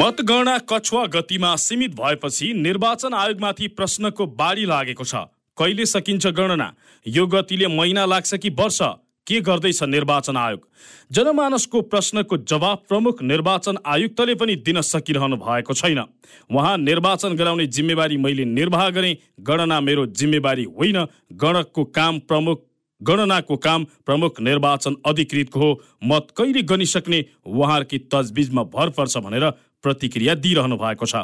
मतगणना कछुवा गतिमा सीमित भएपछि निर्वाचन आयोगमाथि प्रश्नको बाढी लागेको छ। कहिले सकिन्छ गणना? यो गतिले महिना लाग्छ कि वर्ष? के गर्दैछ निर्वाचन आयोग? जनमानसको प्रश्नको जवाब प्रमुख निर्वाचन आयुक्तले पनि दिन सकिरहनु भएको छैन। उहाँ निर्वाचन गराउने जिम्मेवारी मैले निर्वाह गरेँ। गणना मेरो जिम्मेवारी होइन। गणकको काम प्रमुख गणनाको काम प्रमुख निर्वाचन अधिकृतको हो। मत कहिले गनिसक्ने? उहाँहरूकी तजबिजमा भर पर्छ भनेर प्रतिक्रिया दिइरहनु भएको छ।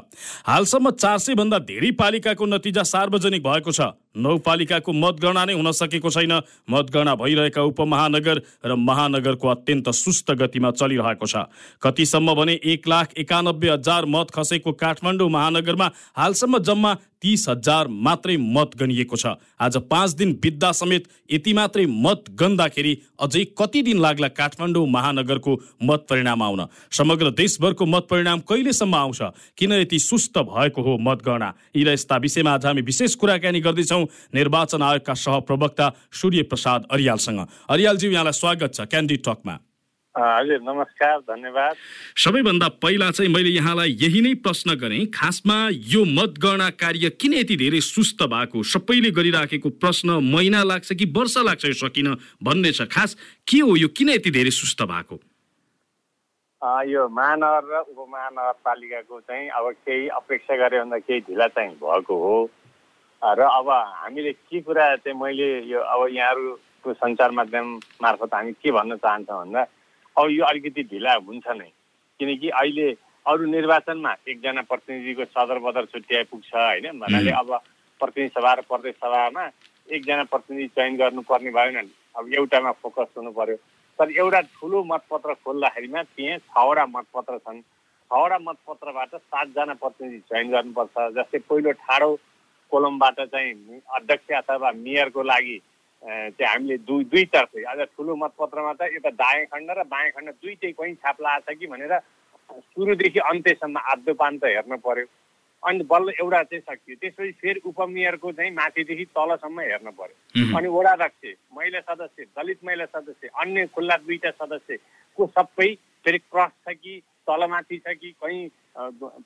हालसम्म चार सय भन्दा धेरै पालिकाको नतिजा सार्वजनिक भएको छ। नौ पालिकाको मतगणना नै हुन सकेको छैन। मतगणना भइरहेका उपमहानगर र महानगरको अत्यन्त सुस्त गतिमा चलिरहेको छ। कतिसम्म भने एक लाख एकानब्बे हजार मत खसेको काठमाडौँ महानगरमा हालसम्म जम्मा तिस हजार मात्रै मत गनिएको छ। आज पाँच दिन बित्दा समेत यति मात्रै मत गन्दाखेरि अझै कति दिन लाग्ला काठमाडौँ महानगरको मत परिणाम आउन? समग्र देशभरको मत परिणाम कहिलेसम्म आउँछ? किन यति सुस्त भएको हो मतगणना? यी र यस्ता विषयमा आज हामी विशेष कुराकानी गर्दैछौँ। निर्वाचन आयोगका सहप्रवक्ता सूर्य प्रसाद अरियालसँग। अरियालज्यू यहाँलाई स्वागत छ क्यान्डी टकमा हजुर नमस्कार धन्यवाद। सबैभन्दा पहिला चाहिँ मैले यहाँलाई यही नै प्रश्न गरेँ खासमा यो मतगणना कार्य किन यति धेरै सुस्त भएको? सबैले गरिराखेको प्रश्न महिना लाग्छ कि वर्ष लाग्छ यो सकिन भन्ने छ? खास के हो यो? किन यति धेरै सुस्त भएको? यो महानगर र उपमहानगरपालिकाको चाहिँ अब केही अपेक्षा गरे भन्दा केही ढिला चाहिँ भएको हो। र अब हामीले के कुरा चाहिँ मैले यो अब यहाँहरूको सञ्चार माध्यम मार्फत हामी के भन्न चाहन्छौँ भन्दा अब यो अलिकति ढिला हुन्छ नै। किनकि अहिले अरू निर्वाचनमा एकजना प्रतिनिधिको सदर बदर छुट्याइ पुग्छ होइन? भन्नाले अब प्रतिनिधि सभा र प्रदेश सभामा एकजना प्रतिनिधि चयन गर्नुपर्ने भएन। अब एउटामा फोकस हुनु पर्यो तर एउटा ठुलो मतपत्र खोल्दाखेरिमा त्यहाँ छवटा मतपत्र छन्। छवटा मतपत्रबाट सातजना प्रतिनिधि चयन गर्नुपर्छ जस्तै पहिलो ठाडो कोलमबाट चाहिँ अध्यक्ष अथवा मेयरको लागि चाहिँ हामीले दुई दुईतर्फै अझ ठुलो मतपत्रमा त यता दायाँ खण्ड र बायाँ खण्ड दुइटै कहीँ छाप छ कि भनेर सुरुदेखि अन्त्यसम्म आद्यपान्त हेर्नु पर्यो। अनि बल्ल एउटा चाहिँ सकियो त्यसपछि फेरि उपमेयरको चाहिँ माथिदेखि तलसम्म हेर्नु पर्यो। अनि वडा अध्यक्ष महिला सदस्य दलित महिला सदस्य अन्य खुल्ला दुईवटा सदस्यको सबै फेरि क्रस छ कि तलमाथि छ कि कहीँ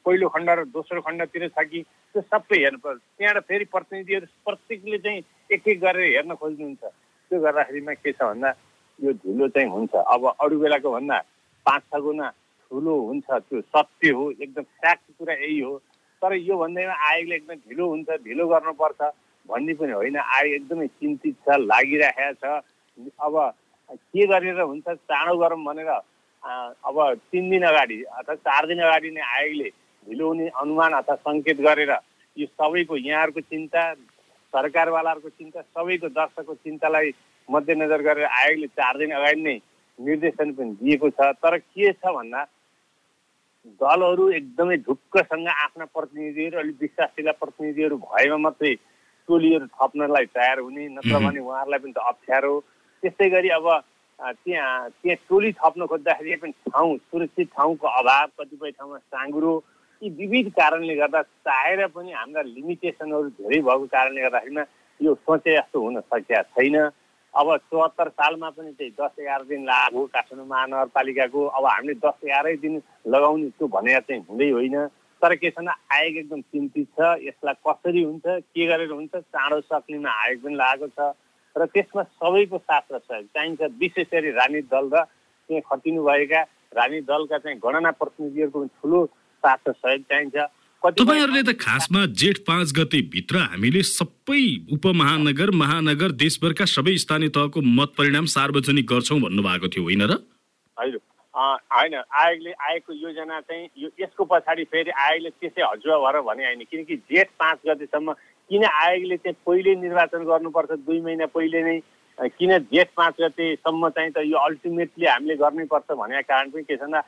पहिलो खण्ड र दोस्रो खण्डतिर छ कि त्यो सबै हेर्नु पर्छ। त्यहाँबाट फेरि प्रतिनिधिहरू प्रत्येकले चाहिँ एक एक गरेर हेर्न खोज्नुहुन्छ। त्यो गर्दाखेरिमा के छ भन्दा यो ढिलो चाहिँ हुन्छ। अब अरू बेलाको भन्दा पाँच छ गुणा ठुलो हुन्छ त्यो सत्य हो एकदम फ्याक्ट कुरा यही हो। तर यो भन्दैमा आयोगले एकदम ढिलो हुन्छ ढिलो गर्नुपर्छ। भन्ने पनि होइन। आयोग एकदमै चिन्तित छ लागिरहेको छ। अब के गरेर हुन्छ चाँडो गरौँ भनेर अब तिन दिन अगाडि अथवा चार दिन अगाडि नै आयोगले ढिलो हुने अनुमान अथवा सङ्केत गरेर यो सबैको यहाँहरूको चिन्ता सरकारवालाहरूको चिन्ता सबैको दर्शकको चिन्तालाई मध्यनजर गरेर आयोगले चार दिन अगाडि नै निर्देशन पनि दिएको छ। तर के छ भन्दा दलहरू एकदमै ढुक्कसँग आफ्ना प्रतिनिधिहरू अलिक विश्वासिला प्रतिनिधिहरू भएमा मात्रै टोलीहरू थप्नलाई तयार हुने नत्र भने उहाँहरूलाई पनि त अप्ठ्यारो त्यस्तै गरी अब त्यहाँ त्यहाँ टोली थप्न खोज्दाखेरि पनि ठाउँ सुरक्षित ठाउँको अभाव कतिपय ठाउँमा साँगुरो यी विविध कारणले गर्दा चाहेर पनि हाम्रा लिमिटेसनहरू धेरै भएको कारणले गर्दाखेरिमा यो सोचे जस्तो हुन सकेका छैन। अब चौहत्तर सालमा पनि चाहिँ दस एघार दिन लाग्यो काठमाडौँ महानगरपालिकाको। अब हामीले दस एघारै दिन लगाउने त्यो भनेर चाहिँ हुँदै होइन। तर के छ आयोग एकदम चिन्तित छ। यसलाई कसरी हुन्छ के गरेर हुन्छ चाँडो सक्नेमा आयोग पनि लागेको छ। र त्यसमा सबैको साथ र सहयोग। चाहिन्छ विशेष गरी राजनीतिक दल र त्यहाँ खटिनुभएका राजनीतिक दलका चाहिँ गणना प्रतिनिधिहरूको ठुलो साथ र सहयोग चाहिन्छ। तपाईँहरूले त खासमा जेठ पाँच गते भित्र हामीले सबै उपमहानगर महानगर देशभरका सबै स्थानीय तहको मत परिणाम सार्वजनिक गर्छौँ भन्नुभएको थियो होइन र? होइन। होइन। आयोगले आयोगको योजना चाहिँ यो यसको पछाडि फेरि आयोगले त्यसै हजुर भएर भने होइन। किनकि जेठ पाँच गतेसम्म किन आयोगले चाहिँ पहिले निर्वाचन गर्नुपर्छ दुई महिना पहिले नै? किन जेठ पाँच गतेसम्म चाहिँ त यो अल्टिमेटली हामीले गर्नै पर्छ भनेको कारण पनि के छ भन्दा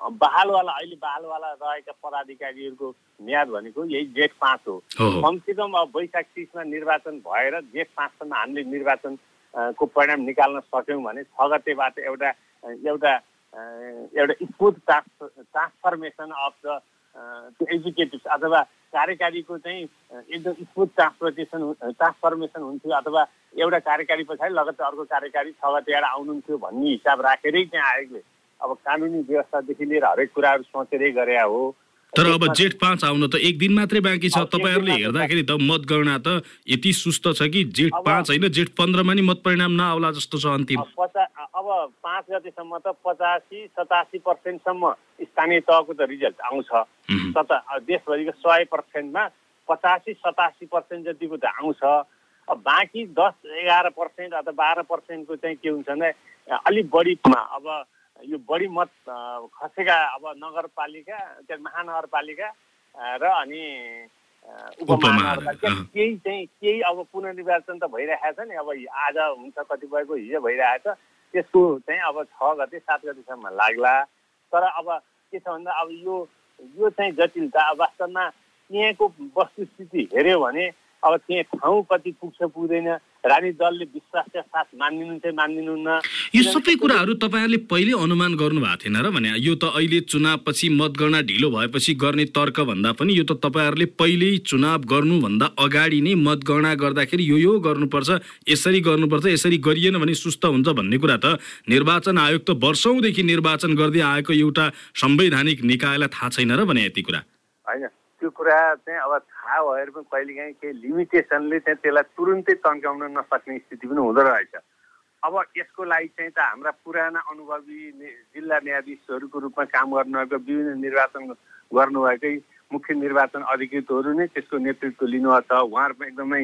बहालवाला अहिले बहालवाला रहेका पदाधिकारीहरूको म्याद भनेको यही जेठ पाँच हो। कमसेकम अब वैशाख तिसमा निर्वाचन भएर जेठ पाँचसम्म हामीले निर्वाचन को परिणाम निकाल्न सक्यौँ भने छ गतेबाट एउटा एउटा एउटा smooth trans transformation of the educative अथवा कार्यकारीको चाहिँ एकदम स्मुथ ट्रान्सपोर्टेसन ट्रान्सफर्मेसन हुन्थ्यो अथवा एउटा कार्यकारी पछाडि लगत्तै अर्को कार्यकारी छ गते आउनुहुन्थ्यो भन्ने हिसाब राखेरै चाहिँ आयोगले अब कानुनी व्यवस्थादेखि लिएर हरेक कुराहरू सोचेरै गरे हो। तर अब जेठ पाँच आउन त एक दिन मात्रै बाँकी छ। तपाईँहरूले हेर्दाखेरि त मतगणना त यति सुस्त छ कि जेठ पाँच होइन जेठ पन्ध्रमा नि मत परिणाम नआउला जस्तो छ अन्तिम। अब पाँच गतेसम्म त पचासी सतासी पर्सेन्टसम्म स्थानीय तहको त रिजल्ट आउँछ। सता देशभरिको सय पर्सेन्टमा पचासी सतासी पर्सेन्ट जतिको त आउँछ। अब बाँकी दस एघार पर्सेन्ट अथवा बाह्र पर्सेन्टको चाहिँ के हुन्छ भने अलिक बढीमा अब यो बढी मत खसेका अब नगरपालिका के महानगरपालिका र अनि उपमहानगरपालिका केही चाहिँ केही अब पुनर्निर्वाचन त भइरहेको छ नि। अब आज हुन्छ कतिपयको हिजो भइरहेको छ। त्यसको चाहिँ अब छ गते सात गतेसम्म लाग्ला। तर अब के छ भन्दा अब यो यो चाहिँ जटिलता अब वास्तवमा त्यहाँको वस्तुस्थिति हेऱ्यो भने अब त्यहाँ ठाउँ कति पुग्छ पुग्दैन। रानी दलले विश्वासका साथ मानिदिनु चाहिँ मानिदिनुहुन्न। यो सबै कुराहरू तपाईँहरूले पहिले अनुमान गर्नु भएको थिएन र भने यो त अहिले चुनावपछि मतगणना ढिलो भएपछि गर्ने तर्क भन्दा पनि यो त तपाईँहरूले पहिल्यै चुनाव गर्नुभन्दा अगाडि नै मतगणना गर्दाखेरि यो यो गर्नुपर्छ यसरी गर्नुपर्छ यसरी गरिएन भने सुस्त हुन्छ भन्ने कुरा त निर्वाचन आयोग त वर्षौँदेखि निर्वाचन गर्दै आएको एउटा संवैधानिक निकायलाई थाहा छैन र भने यति कुरा। होइन त्यो कुरा चाहिँ अब पनि कहिलेकाहीँ केही लिमिटेसनले चाहिँ त्यसलाई तुरुन्तै तन्काउन नसक्ने स्थिति पनि हुँदो रहेछ। अब यसको लागि चाहिँ त हाम्रा पुराना अनुभवी जिल्ला न्यायाधीशहरूको रूपमा काम गर्नुभएको विभिन्न निर्वाचन गर्नुभएकै मुख्य निर्वाचन अधिकृतहरू नै त्यसको नेतृत्व लिनुभएको छ। उहाँहरू पनि एकदमै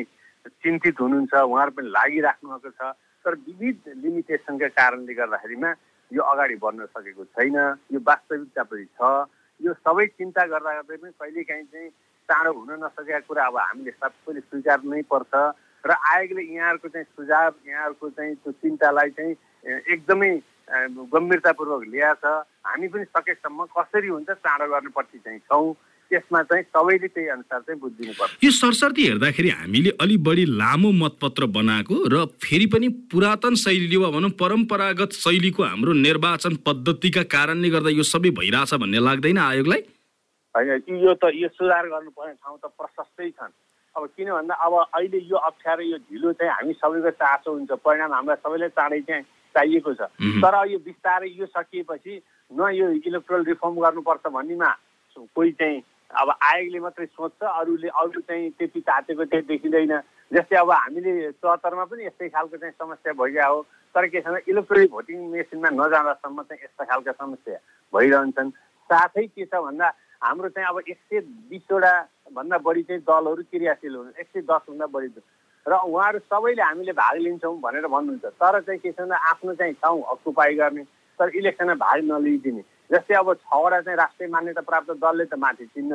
चिन्तित हुनुहुन्छ उहाँहरू पनि लागिराख्नु भएको छ। तर विविध लिमिटेसनका कारणले गर्दाखेरिमा यो अगाडि बढ्न सकेको छैन। यो वास्तविकता पनि छ। यो सबै चिन्ता गर्दा गर्दै पनि कहिलेकाहीँ चाहिँ चाँडो हुन नसकेका कुरा अब हामीले सबैले स्वीकार नै पर्छ। र आयोगले यहाँहरूको चाहिँ सुझाव यहाँहरूको चाहिँ त्यो चिन्तालाई चाहिँ एकदमै गम्भीरतापूर्वक ल्याएको छ हामी पनि सकेसम्म कसरी हुन्छ चाँडो गर्नुपर्ने चाहिँ छौँ। त्यसमा चाहिँ सबैले त्यही अनुसार चाहिँ बुझिदिनुपर्छ यो सरसर्ती हेर्दाखेरि हामीले अलिक बढी लामो मतपत्र बनाएको र फेरि पनि पुरातन शैली वा भनौँ परम्परागत शैलीको हाम्रो निर्वाचन पद्धतिका कारणले गर्दा यो सबै भइरहेछ भन्ने लाग्दैन आयोगलाई। होइन यो त यो सुधार गर्नुपर्ने ठाउँ त प्रशस्तै छन्। अब किन भन्दा अब अहिले यो अप्ठ्यारो यो ढिलो चाहिँ हामी सबैको चासो हुन्छ। परिणाम हामीलाई सबैलाई चाँडै चाहिँ चाहिएको छ। तर यो बिस्तारै यो सकिएपछि न यो इलेक्ट्रोल रिफर्म गर्नुपर्छ भन्नेमा कोही चाहिँ अब आयोगले मात्रै सोच्छ अरूले अरू चाहिँ त्यति तातेको चाहिँ देखिँदैन। जस्तै अब हामीले चौहत्तरमा पनि यस्तै खालको चाहिँ समस्या भइरहेको हो तर के छ भने इलेक्ट्रोनिक भोटिङ मेसिनमा नजाँदासम्म चाहिँ यस्ता खालका समस्या भइरहन्छन्। साथै के छ भन्दा हाम्रो चाहिँ अब एक सय बिसवटा भन्दा बढी चाहिँ दलहरू क्रियाशील हुनु। एक सय दसभन्दा बढी र उहाँहरू सबैले हामीले भाग लिन्छौँ भनेर भन्नुहुन्छ। तर चाहिँ के छ भन्दा आफ्नो चाहिँ ठाउँ अकुपाई गर्ने तर इलेक्सनमा भाग नलिदिने जस्तै अब छवटा चाहिँ राष्ट्रिय मान्यता प्राप्त दलले त माथि चिन्ह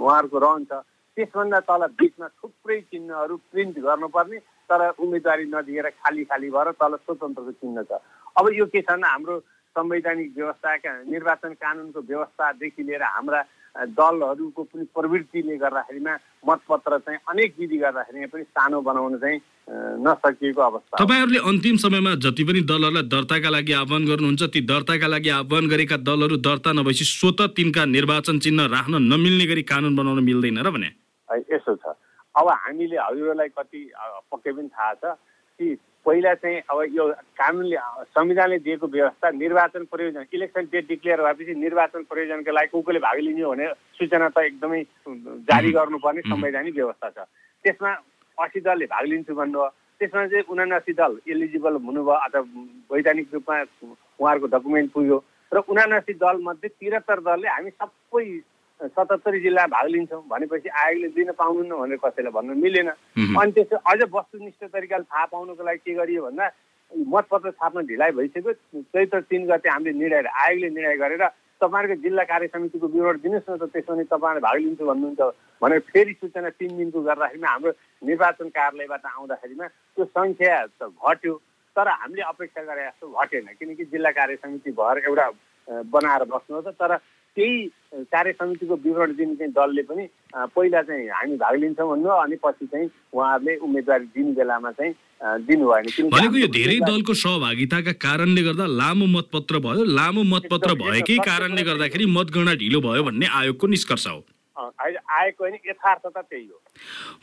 उहाँहरूको रहन्छ। त्यसभन्दा तल बिचमा थुप्रै चिन्हहरू प्रिन्ट गर्नुपर्ने तर उम्मेदवारी नदिएर खाली खाली भएर तल स्वतन्त्रको चिन्ह छ। अब यो के छ भने हाम्रो संवैधानिक व्यवस्थाका निर्वाचन कानुनको व्यवस्थादेखि लिएर हाम्रा दलहरूको पनि प्रवृत्तिले गर्दाखेरिमा मतपत्र चाहिँ अनेक विधि गर्दाखेरि पनि सानो बनाउन चाहिँ नसकिएको अवस्था। तपाईँहरूले अन्तिम समयमा जति पनि दलहरूलाई दर्ताका लागि आह्वान गर्नुहुन्छ ती दर्ताका लागि आह्वान गरेका दलहरू दर्ता नभएपछि स्वत तिनका निर्वाचन चिन्ह राख्न नमिल्ने गरी कानुन बनाउन मिल्दैन र भने? यसो छ। अब हामीले हजुरहरूलाई कति पक्कै पनि थाहा छ कि पहिला चाहिँ अब यो कानुनले संविधानले दिएको व्यवस्था निर्वाचन प्रयोजन इलेक्सन डेट डिक्लेयर भएपछि निर्वाचन प्रयोजनको लागि को कोले भाग लिने भने सूचना त एकदमै जारी गर्नुपर्ने संवैधानिक व्यवस्था छ। त्यसमा असी दलले भाग लिन्छु भन्नुभयो। त्यसमा चाहिँ उनासी दल एलिजिबल हुनुभयो अथवा वैधानिक रूपमा उहाँहरूको डकुमेन्ट पुग्यो। र उनासी दलमध्ये त्रिहत्तर दलले हामी सबै सतहत्तरी जिल्ला भाग लिन्छौँ। भनेपछि आयोगले दिन पाउनुहुन्न भनेर कसैलाई भन्नु मिलेन। अनि त्यसो अझ वस्तुनिष्ठ तरिकाले थाहा पाउनुको लागि के गरियो भन्दा मतपत्र छाप्न ढिलाइ भइसक्यो। चैत्र तिन गते हामीले निर्णय आयोगले निर्णय गरेर तपाईँहरूको जिल्ला कार्य समितिको विवरण दिनुहोस् न त त्यसमा नि तपाईँहरूले भाग लिन्छु भन्नुहुन्छ भनेर फेरि सूचना तिन दिनको गर्दाखेरिमा हाम्रो निर्वाचन कार्यालयबाट आउँदाखेरिमा त्यो सङ्ख्या त घट्यो। तर हामीले अपेक्षा गरे जस्तो घटेन। किनकि जिल्ला कार्य समिति भएर एउटा बनाएर बस्नु त। तर त्यही कार्य समितिको विवरण दिने चाहिँ दलले पनि पहिला चाहिँ हामी भाग लिन्छौँ भन्नु अनि पछि चाहिँ उहाँहरूले उम्मेदवारी दिने बेलामा चाहिँ दिनु भएन भनेको यो धेरै दलको सहभागिताका कारणले गर्दा लामो मतपत्र भयो लामो मतपत्र भएकै कारणले गर्दाखेरि मतगणना ढिलो भयो भन्ने आयोगको निष्कर्ष हो। आएको होइन यथार्थता त्यही हो।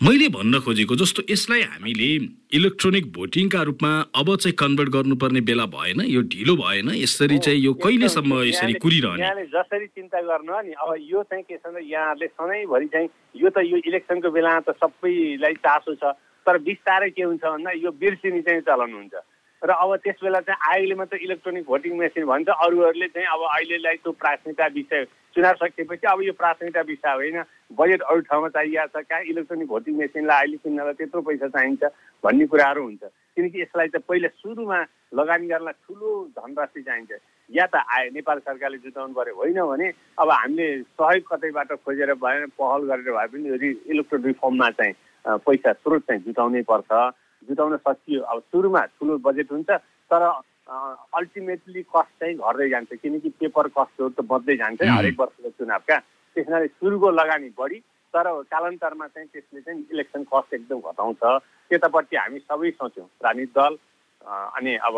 मैले भन्न खोजेको जस्तो यसलाई हामीले इलेक्ट्रोनिक भोटिङका रूपमा अब चाहिँ कन्भर्ट गर्नुपर्ने बेला भएन यो ढिलो भएन यसरी चाहिँ यो कहिलेसम्म यसरी कुरिरहने? यहाँले जसरी चिन्ता गर्नु नि अब यो चाहिँ के छ भने यहाँहरूले सधैँभरि चाहिँ यो त यो इलेक्सनको बेलामा त सबैलाई चासो छ तर बिस्तारै के हुन्छ भन्दा यो बिर्सिने चाहिँ चलन हुन्छ। र अब त्यस बेला चाहिँ आयोगले मात्र इलेक्ट्रोनिक भोटिङ मेसिन भन्छ। अरूहरूले चाहिँ अब अहिलेलाई त्यो प्राथमिकता विषय चुनाव सकिएपछि अब यो प्राथमिकता विषय होइन। बजेट अरू ठाउँमा चाहिएको छ कहाँ इलेक्ट्रोनिक भोटिङ मेसिनलाई अहिले किन्नलाई त्यत्रो पैसा चाहिन्छ भन्ने कुराहरू हुन्छ। किनकि यसलाई त पहिला सुरुमा लगानी गर्नलाई ठुलो धनराशि चाहिन्छ। या त आए नेपाल सरकारले जुटाउनु पर्यो होइन भने अब हामीले सहयोग कतैबाट खोजेर भएन पहल गरेर भए पनि इलेक्ट्रोनिक रिफर्ममा चाहिँ पैसा स्रोत चाहिँ जुटाउनै पर्छ। जुटाउन सकियो। अब सुरुमा ठुलो बजेट हुन्छ तर अल्टिमेटली कस्ट चाहिँ घट्दै जान्छ किनकि पेपर कस्टहरू त बढ्दै जान्छ। हरेक वर्षको चुनावका। त्यसनाले सुरुको लगानी बढी तर कालान्तरमा चाहिँ त्यसले चाहिँ इलेक्सन कस्ट एकदम घटाउँछ। त्यतापट्टि हामी सबै सोच्यौँ राजनीतिक दल अनि अब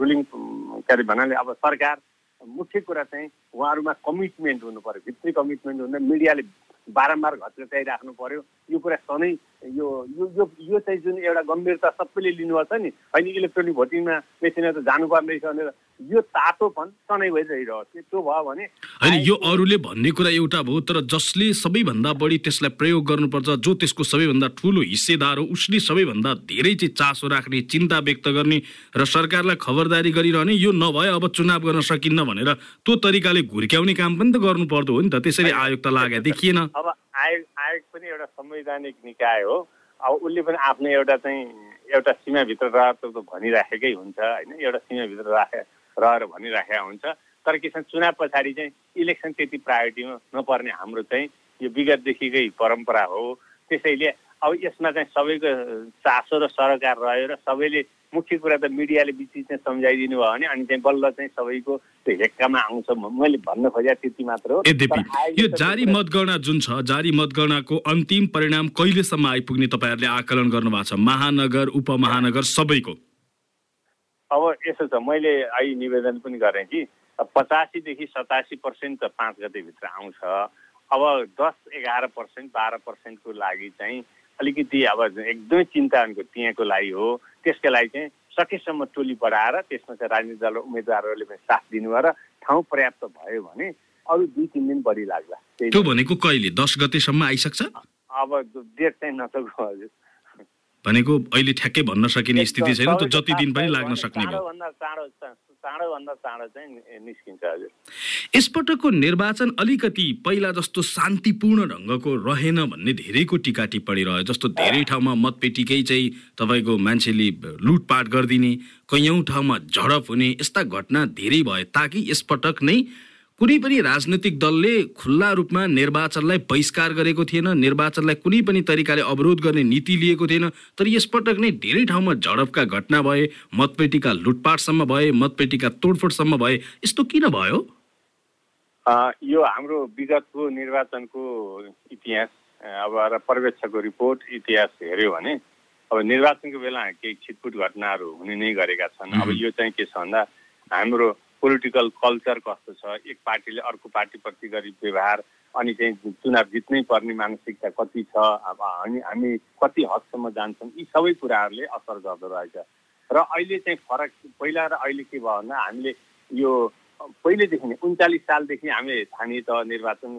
रुलिङ के अरे भन्नाले अब सरकार मुख्य कुरा चाहिँ उहाँहरूमा कमिटमेन्ट हुनु पर्यो भित्री कमिटमेन्ट हुँदा मिडियाले बारम्बार घचघचाइराख्नु पर्यो यो कुरा सधैँ यो यो यो यो चाहिँ जुन एउटा गम्भीरता सबैले लिनुपर्छ नि होइन इलेक्ट्रोनिक भोटिङमा मेसिनमा त जानुपर्ने रहेछ भनेर यो तातोपन सधैँ भइरहिरह्यो त्यो भयो भने होइन यो अरूले भन्ने कुरा एउटा भयो तर जसले सबैभन्दा बढी त्यसलाई प्रयोग गर्नुपर्छ जो त्यसको सबैभन्दा ठुलो हिस्सेदार हो उसले सबैभन्दा धेरै चाहिँ चासो राख्ने चिन्ता व्यक्त गर्ने र सरकारलाई खबरदारी गरिरहने यो नभए अब चुनाव गर्न सकिन्न भनेर त्यो तरिकाले घुर्क्याउने काम पनि त गर्नु पर्दो हो नि त। त्यसरी आयोग त लागेको देखिएन। अब आयोग आयोग पनि एउटा संवैधानिक निकाय हो। अब उसले पनि आफ्नो एउटा चाहिँ एउटा सीमाभित्र रहेर भनिराखेकै हुन्छ होइन? एउटा सीमाभित्र राखे रहेर भनिराखेका हुन्छ। तर के छ चुनाव पछाडि चाहिँ इलेक्सन त्यति प्रायोरिटीमा नपर्ने हाम्रो चाहिँ यो विगतदेखिकै परम्परा हो। त्यसैले अब यसमा चाहिँ सबैको चासो र सरकार रह्यो र सबैले मुख्य कुरा त मिडियाले बिच चाहिँ सम्झाइदिनु भयो भने अनि चाहिँ बल्ल चाहिँ सबैको त्यो हेक्कामा आउँछ मैले भन्न खोजेको त्यति मात्र हो। यो जारी मतगणना जुन छ जारी मतगणनाको अन्तिम परिणाम कहिलेसम्म आइपुग्ने तपाईँहरूले आकलन गर्नुभएको छ? महानगर उपमहानगर सबैको। अब यसो छ मैले अहिले निवेदन पनि गरेँ कि पचासीदेखि सतासी पर्सेन्ट त पाँच गतेभित्र आउँछ। अब दस एघार पर्सेन्ट बाह्र पर्सेन्टको लागि चाहिँ अलिकति अब एकदमै चिन्ताको त्यहाँको लागि हो। त्यसको लागि चाहिँ सकेसम्म टोली बढाएर त्यसमा चाहिँ राजनीतिक दल उम्मेदवारहरूले पनि साथ दिनुभयो र ठाउँ पर्याप्त भयो भने अरू दुई तिन दिन बढी लाग्ला। त्यो भनेको कहिले? दस गतेसम्म आइसक्छ? अब डेट चाहिँ नसक्नु हजुर। भनेको अहिले ठ्याक्कै भन्न सकिने स्थिति छैन त्यो जति दिन पनि लाग्न सक्ने भयो। चाँडोभन्दा चाँडो चाहिँ निस्किन्छ हजुर। यसपटकको निर्वाचन अलिकति पहिला जस्तो शान्तिपूर्ण ढङ्गको रहेन भन्ने धेरैको टिका टिप्पणी रह्यो। जस्तो धेरै ठाउँमा मतपेटिकै चाहिँ तपाईँको मान्छेले लुटपाट गरिदिने कैयौँ ठाउँमा झडप हुने यस्ता घटना धेरै भए ताकि यसपटक नै कुनै पनि राजनैतिक दलले खुल्ला रूपमा निर्वाचनलाई बहिष्कार गरेको थिएन निर्वाचनलाई कुनै पनि तरिकाले अवरोध गर्ने नीति लिएको थिएन तर यसपटक नै धेरै ठाउँमा झडपका घटना भए मतपेटिका लुटपाटसम्म भए मतपेटिका तोडफोडसम्म भए यस्तो किन भयो? यो हाम्रो विगतको निर्वाचनको इतिहास अब र पर्यवेक्षकको रिपोर्ट इतिहास हेऱ्यो भने अब निर्वाचनको बेला केही छिटपुट घटनाहरू हुने नै गरेका छन्। अब यो चाहिँ के छ भन्दा हाम्रो पोलिटिकल कल्चर कस्तो छ? एक पार्टीले अर्को पार्टीप्रति गरी व्यवहार अनि चाहिँ चुनाव जित्नै पर्ने मानसिकता कति छ? अब हामी हामी कति हदसम्म जान्छौँ? यी सबै कुराहरूले असर गर्दो रहेछ। र अहिले चाहिँ फरक पहिला र अहिले के भयो भन्दा हामीले यो पहिलेदेखि नै उन्चालिस सालदेखि हामीले स्थानीय तह निर्वाचन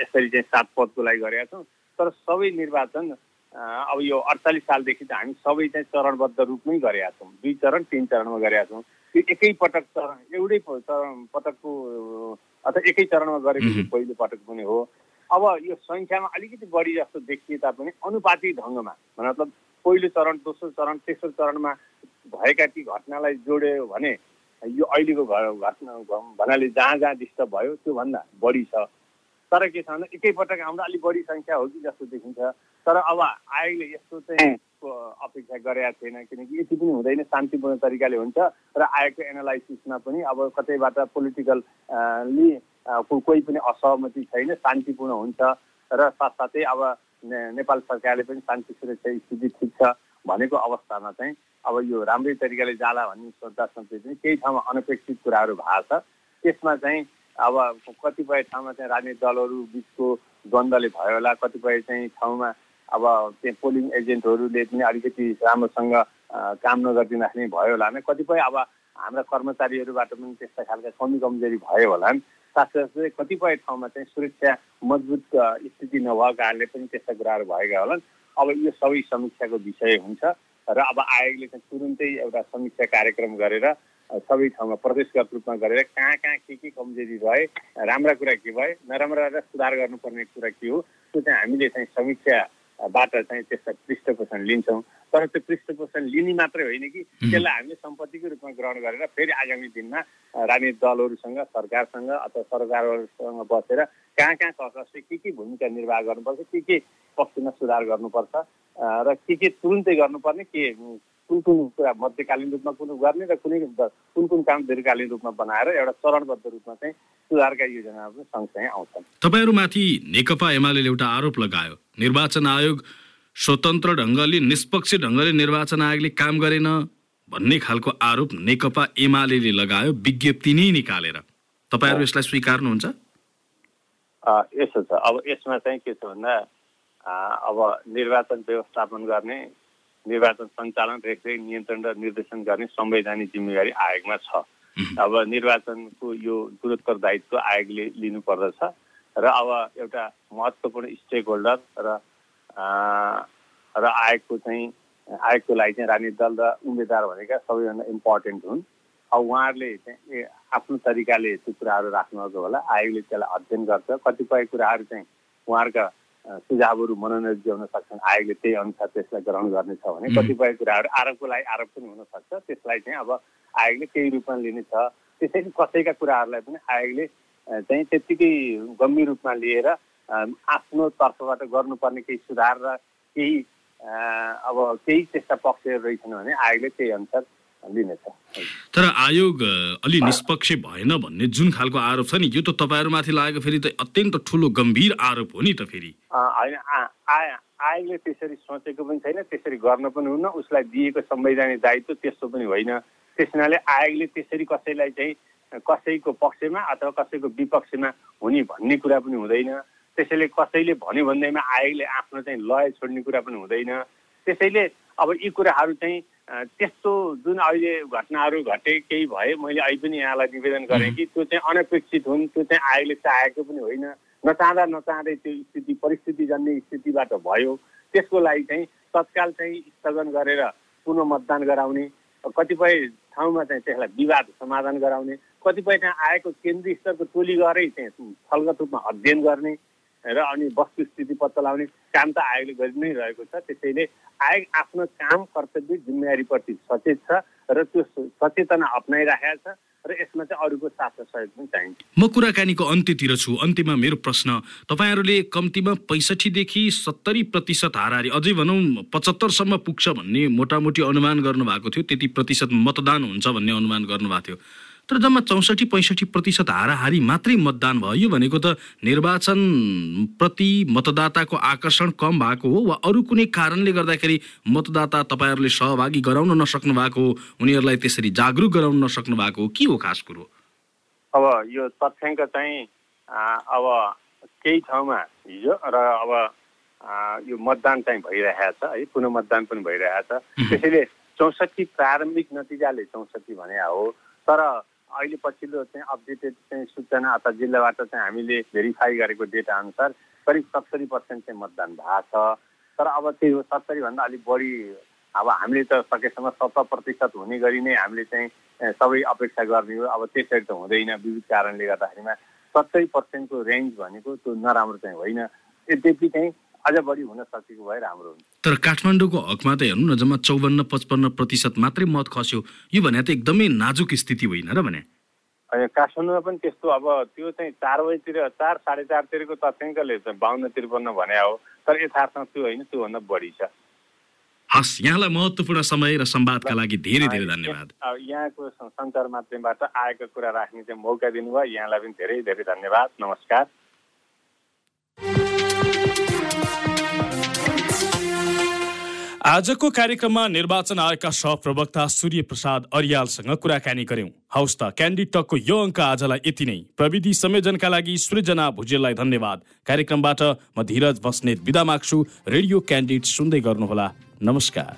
यसरी चाहिँ सात पदको लागि गरेका छौँ। तर सबै निर्वाचन अब यो अडचालिस सालदेखि त हामी सबै चाहिँ चरणबद्ध रूपमै गरेका छौँ। दुई चरण तिन चरणमा गरेका छौँ। त्यो एकै पटक चरण एउटै चरण पटकको अथवा एकै चरणमा गरेको पहिलो पटक पनि हो। अब यो सङ्ख्यामा अलिकति बढी जस्तो देखिए तापनि अनुपातिक ढङ्गमा मतलब पहिलो चरण दोस्रो चरण तेस्रो चरणमा भएका ती घटनालाई जोड्यो भने यो अहिलेको घटना भन्नाले जहाँ जहाँ डिस्टर्ब भयो त्योभन्दा बढी छ। तर के छ भन्दा एकैपटक आउँदा अलिक बढी सङ्ख्या हो कि जस्तो देखिन्छ। तर अब आयोगले यस्तो चाहिँ अपेक्षा गरेका थिएन किनकि यति पनि हुँदैन शान्तिपूर्ण तरिकाले हुन्छ र आएको एनालाइसिसमा पनि अब कतैबाट पोलिटिकल्ली कोही पनि असहमति छैन शान्तिपूर्ण हुन्छ र साथसाथै अब नेपाल सरकारले पनि शान्ति सुरक्षा स्थिति ठिक छ भनेको अवस्थामा चाहिँ अब यो राम्रै तरिकाले जाला भन्ने सोच्दा सोच्दै पनि केही ठाउँमा अनपेक्षित कुराहरू भएको छ। त्यसमा चाहिँ अब कतिपय ठाउँमा चाहिँ राजनीतिक दलहरू बिचको द्वन्द्वले भयो होला। कतिपय चाहिँ ठाउँमा अब त्यहाँ पोलिङ एजेन्टहरूले पनि अलिकति राम्रोसँग काम नगरिदिँदाखेरि भयो होला। कतिपय अब हाम्रा कर्मचारीहरूबाट पनि त्यस्ता खालका कमी कमजोरी भयो होला साथसाथै कतिपय ठाउँमा चाहिँ सुरक्षा मजबुत स्थिति नभएको कारणले पनि त्यस्ता कुराहरू भएका होलान्। अब यो सबै समीक्षाको विषय हुन्छ। र अब आयोगले चाहिँ तुरुन्तै एउटा समीक्षा कार्यक्रम गरेर सबै ठाउँमा प्रदेशगत रूपमा गरेर कहाँ कहाँ के के कमजोरी भए राम्रा कुरा के भए नराम्रा र सुधार गर्नुपर्ने कुरा के हो त्यो चाहिँ हामीले चाहिँ समीक्षाबाट चाहिँ त्यसलाई पृष्ठपोषण लिन्छौँ। तर त्यो पृष्ठपोषण लिने मात्रै होइन कि त्यसलाई हामीले सम्पत्तिको रूपमा ग्रहण गरेर फेरि आगामी दिनमा राजनीतिक दलहरूसँग सरकारसँग अथवा सरकारहरूसँग बसेर कहाँ कहाँ कसले के के भूमिका निर्वाह गर्नुपर्छ के के पक्षमा सुधार गर्नुपर्छ र के के तुरुन्तै गर्नुपर्ने के कुन कुन कुरा मध्यकालीन रूपमा कुन गर्ने र कुनै कुन कुन काम दीर्घकालीन रूपमा बनाएर एउटा चरणबद्ध रूपमा चाहिँ सुधारका योजनाहरू पनि सँगसँगै आउँछन्। तपाईँहरूमाथि नेकपा एमाले एउटा आरोप लगायो। निर्वाचन आयोग स्वतन्त्र ढङ्गले निष्पक्ष ढङ्गले निर्वाचन आयोगले काम गरेन भन्ने खालको आरोप नेकपा एमाले लगायो विज्ञप्ति नै निकालेर। तपाईँहरू यसलाई स्वीकार्नुहुन्छ? यसो छ। अब यसमा चाहिँ के छ भन्दा अब निर्वाचन व्यवस्थापन गर्ने निर्वाचन सञ्चालन रेखदेख नियन्त्रण र निर्देशन गर्ने संवैधानिक जिम्मेवारी आयोगमा छ। अब निर्वाचनको यो गुणोत्तर दायित्व आयोगले लिनुपर्दछ र अब एउटा महत्त्वपूर्ण स्टेक होल्डर र र आयोगको चाहिँ आयोगको लागि चाहिँ राजनीतिक दल र उम्मेद्वार भनेका सबैभन्दा इम्पोर्टेन्ट हुन्। अब उहाँहरूले चाहिँ आफ्नो तरिकाले त्यो कुराहरू राख्नुभएको होला। आयोगले त्यसलाई अध्ययन गर्छ। कतिपय कुराहरू चाहिँ उहाँहरूका सुझावहरू मनोनित हुन सक्छन्। आयोगले त्यही अनुसार त्यसलाई ग्रहण गर्नेछ भने कतिपय कुराहरू आरोपको लागि आरोप पनि हुनसक्छ त्यसलाई चाहिँ अब आयोगले केही रूपमा लिनेछ त्यसैले कसैका कुराहरूलाई पनि आयोगले चाहिँ त्यत्तिकै गम्भीर रूपमा लिएर आफ्नो तर्फबाट गर्नुपर्ने केही सुधार र केही अब केही त्यस्ता पक्षहरू रहेछन् भने आयोगले त्यही अनुसार तर आयोग अलि निष्पक्ष भएन भन्ने जुन खालको आरोप छ नि यो त तपाईँहरूमाथि लागेको फेरि त अत्यन्त ठुलो गम्भीर आरोप हो नि त फेरि। होइन आयोगले त्यसरी सोचेको पनि छैन त्यसरी गर्न पनि हुन्न उसलाई दिएको संवैधानिक दायित्व त्यस्तो पनि होइन। त्यस हुनाले आयोगले त्यसरी कसैलाई चाहिँ कसैको पक्षमा अथवा कसैको विपक्षमा हुने भन्ने कुरा पनि हुँदैन। त्यसैले कसैले भन्यो भन्दैमा आयोगले आफ्नो चाहिँ लय छोड्ने कुरा पनि हुँदैन। त्यसैले अब यी कुराहरू चाहिँ त्यस्तो जुन अहिले घटनाहरू घटे केही भए मैले अहिले पनि यहाँलाई निवेदन गरेँ कि त्यो चाहिँ अनपेक्षित हुन् त्यो चाहिँ आयोगले चाहेको पनि होइन। नचाहँदा नचाहँदै त्यो स्थिति परिस्थिति जन्ने स्थितिबाट भयो। त्यसको लागि चाहिँ तत्काल चाहिँ स्थगन गरेर पुनः मतदान गराउने कतिपय ठाउँमा चाहिँ त्यसलाई विवाद समाधान गराउने कतिपय त्यहाँ आएको केन्द्रीय स्तरको टोली गएरै चाहिँ फलगत रूपमा अध्ययन गर्ने र अनि वस्तुस्थिति पत्ता लगाउने काम त आयोगले गरि नै रहेको छ। त्यसैले आयोग आफ्नो काम कर्तव्य जिम्मेवारीप्रति सचेत छ र त्यो सचेतना अप्नाइराखेको छ र यसमा चाहिँ अरूको साथ सहयोग पनि चाहिन्छ। म कुराकानीको अन्त्यतिर छु। अन्त्यमा मेरो प्रश्न तपाईँहरूले कम्तीमा पैँसठीदेखि सत्तरी प्रतिशत हाराहारी अझै भनौँ पचहत्तरसम्म पुग्छ भन्ने मोटामोटी अनुमान गर्नुभएको थियो। त्यति प्रतिशत मतदान हुन्छ भन्ने अनुमान गर्नुभएको थियो। तर जम्मा चौसठी पैँसठी प्रतिशत हाराहारी मात्रै मतदान भयो भनेको त निर्वाचन प्रति मतदाताको आकर्षण कम भएको हो वा अरू कुनै कारणले गर्दाखेरि मतदाता तपाईँहरूले सहभागी गराउन नसक्नु भएको हो? उनीहरूलाई त्यसरी जागरुक गराउन नसक्नु भएको हो? के हो खास कुरो? अब यो तथ्याङ्क चाहिँ अब केही ठाउँमा हिजो र अब यो मतदान चाहिँ भइरहेको छ है पुनः मतदान पनि भइरहेको छ। त्यसैले चौसठी प्रारम्भिक नतिजाले चौसठी भने हो तर अहिले पछिल्लो चाहिँ अपडेटेड चाहिँ सूचना अथवा जिल्लाबाट चाहिँ हामीले भेरिफाई गरेको डेटा अनुसार करिब सत्तरी पर्सेन्ट चाहिँ मतदान भएको छ। तर अब त्यो सत्तरीभन्दा अलिक बढी अब हामीले त सकेसम्म सत्तर प्रतिशत हुने गरी नै हामीले चाहिँ सबै अपेक्षा गर्ने हो। अब त्यसरी त हुँदैन। विविध कारणले गर्दाखेरिमा सत्तरी पर्सेन्टको रेन्ज भनेको त्यो नराम्रो चाहिँ होइन। यद्यपि चाहिँ अझ बढी हुन सकेको भए राम्रो हुन्छ। तर काठमाडौँको हकमा त हेर्नु न जम्मा चौवन्न पचपन्न प्रतिशत मात्रै मत खस्यो। यो भने त एकदमै नाजुक स्थिति होइन र भने। काठमाडौँमा पनि त्यस्तो अब त्यो चाहिँ चार बजीतिर चार साढे चारतिरको तथ्याङ्कले बाहन्न त्रिपन्न भने हो। तर यथार्थमा त्यो होइन त्योभन्दा बढी छ। हस् यहाँलाई महत्त्वपूर्ण समय र संवादका लागि धेरै धेरै धन्यवाद। यहाँको सञ्चार माध्यमबाट आएको कुरा राख्ने चाहिँ मौका दिनुभयो। यहाँलाई पनि धेरै धेरै धन्यवाद। नमस्कार। आजको कार्यक्रममा निर्वाचन आयोगका सहप्रवक्ता सूर्य प्रसाद अरियालसँग कुराकानी गर्यौं हौस् त क्यान्डी टकको यो अङ्क आजलाई यति नै। प्रविधि संयोजनका लागि सृजना भुजेललाई धन्यवाद। कार्यक्रमबाट म धीरज बस्नेत बिदा माग्छु। रेडियो क्यान्डिड सुन्दै गर्नुहोला। नमस्कार.